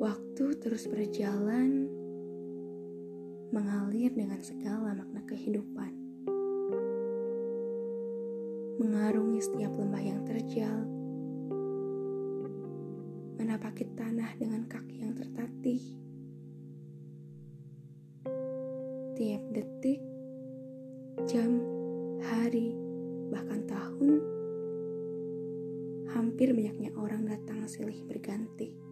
Waktu terus berjalan, mengalir dengan segala makna kehidupan. Mengarungi setiap lembah yang terjal, menapaki tanah dengan kaki yang tertatih. Tiap detik, jam, hari, bahkan tahun, hampir banyaknya orang datang silih berganti.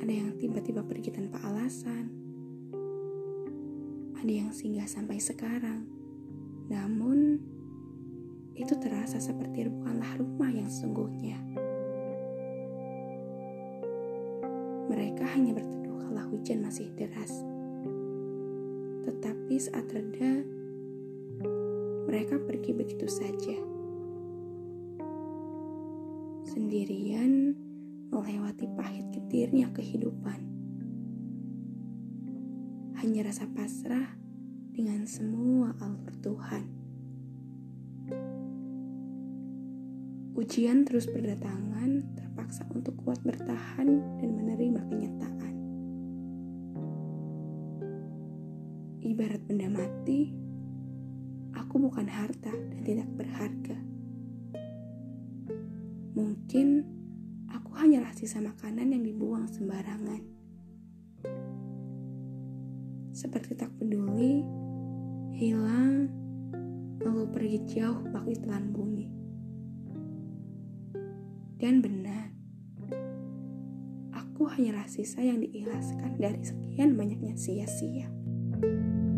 Ada yang tiba-tiba pergi tanpa alasan. Ada yang singgah sampai sekarang. Namun, itu terasa seperti bukanlah rumah yang sesungguhnya. Mereka hanya berteduh kala hujan masih deras. Tetapi saat reda, mereka pergi begitu saja sendirian melewati pahit getirnya kehidupan. Hanya rasa pasrah dengan semua alur Tuhan. Ujian terus berdatangan, terpaksa untuk kuat bertahan dan menerima kenyataan. Ibarat benda mati, aku bukan harta dan tidak berharga Mungkin hanyalah sisa makanan yang dibuang sembarangan. Seperti tak peduli, hilang, lalu pergi jauh bak telan bumi. Dan benar, aku hanyalah sisa yang diikhlaskan dari sekian banyaknya sia-sia. thank you